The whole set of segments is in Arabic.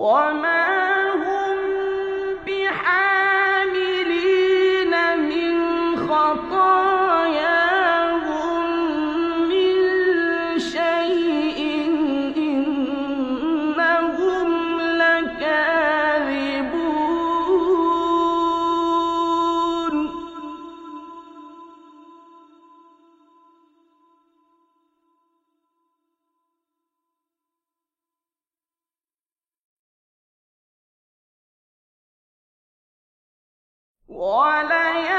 وما وَلَيَ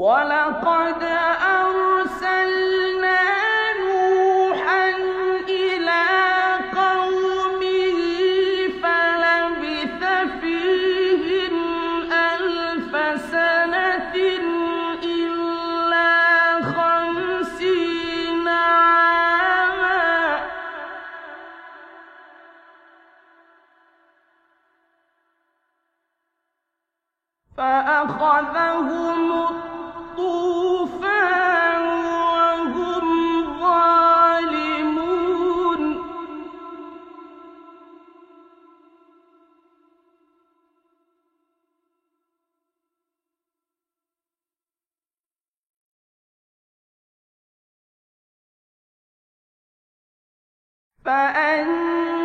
ولقد أرسلنا فأنت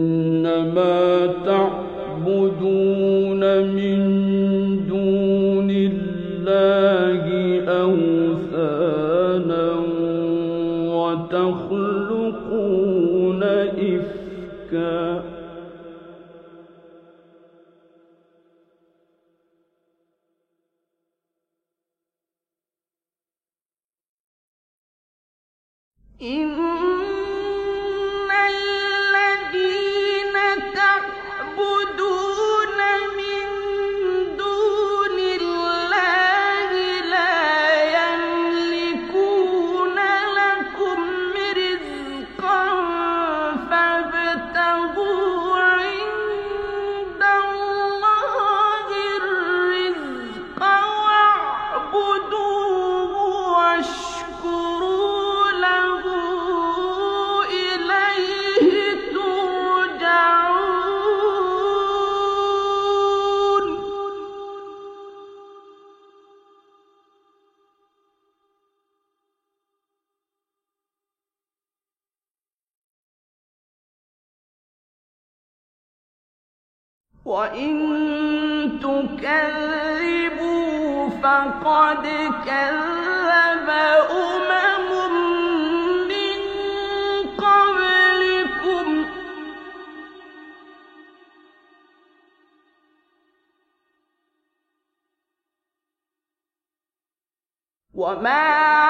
إنما تعبدون من دون الله أوثانا وتخلقون إفكا وإن تكذبوا فقد كذب أمم من قبلكم وما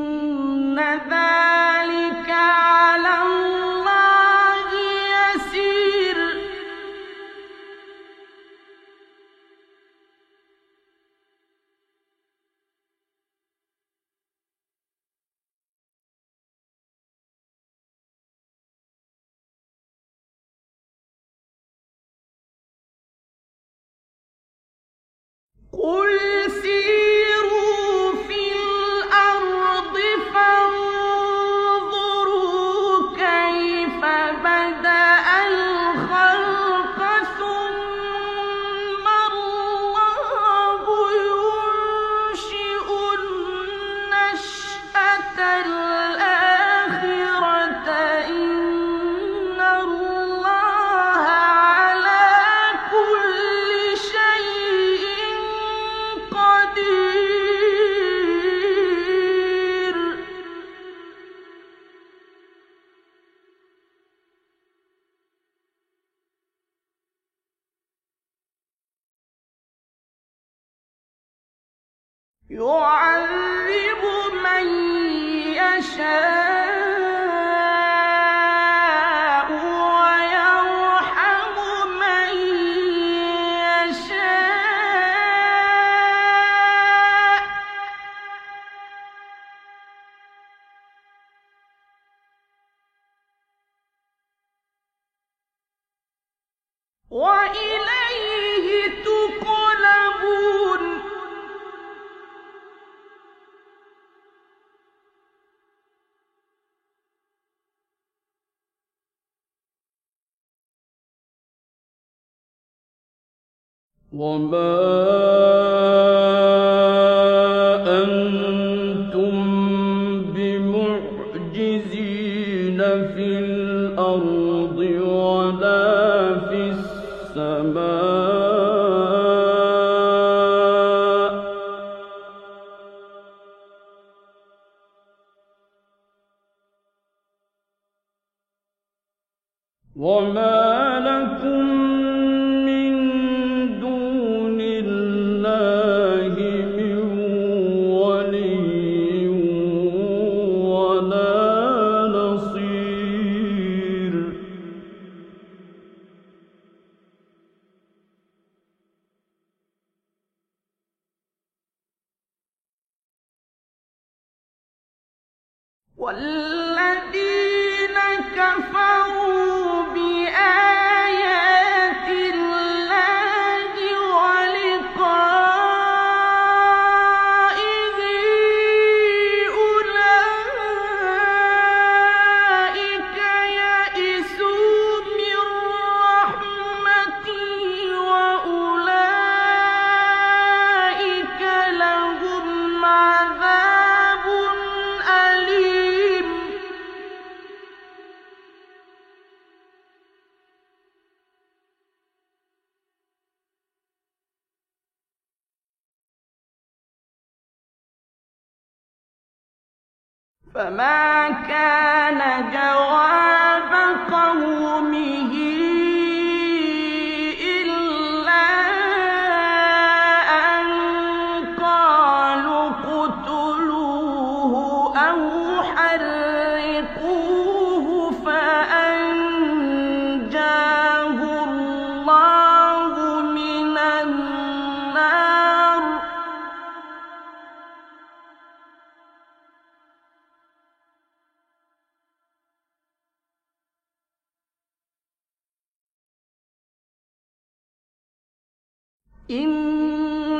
قل 远。وما أنتم بمعجزين في الأرض ولا في السماء وما والله فما كان جواب قومه إلا أن قالوا اقتلوه أو حرقوه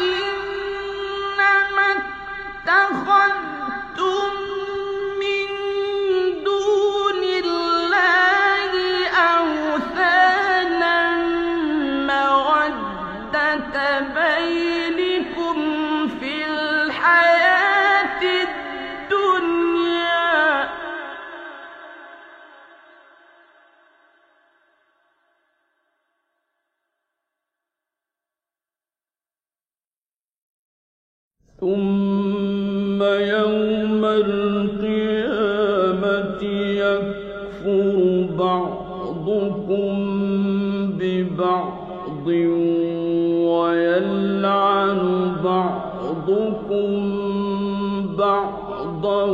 إنما اتخذتم ببعض ويلعن بعضكم بعضا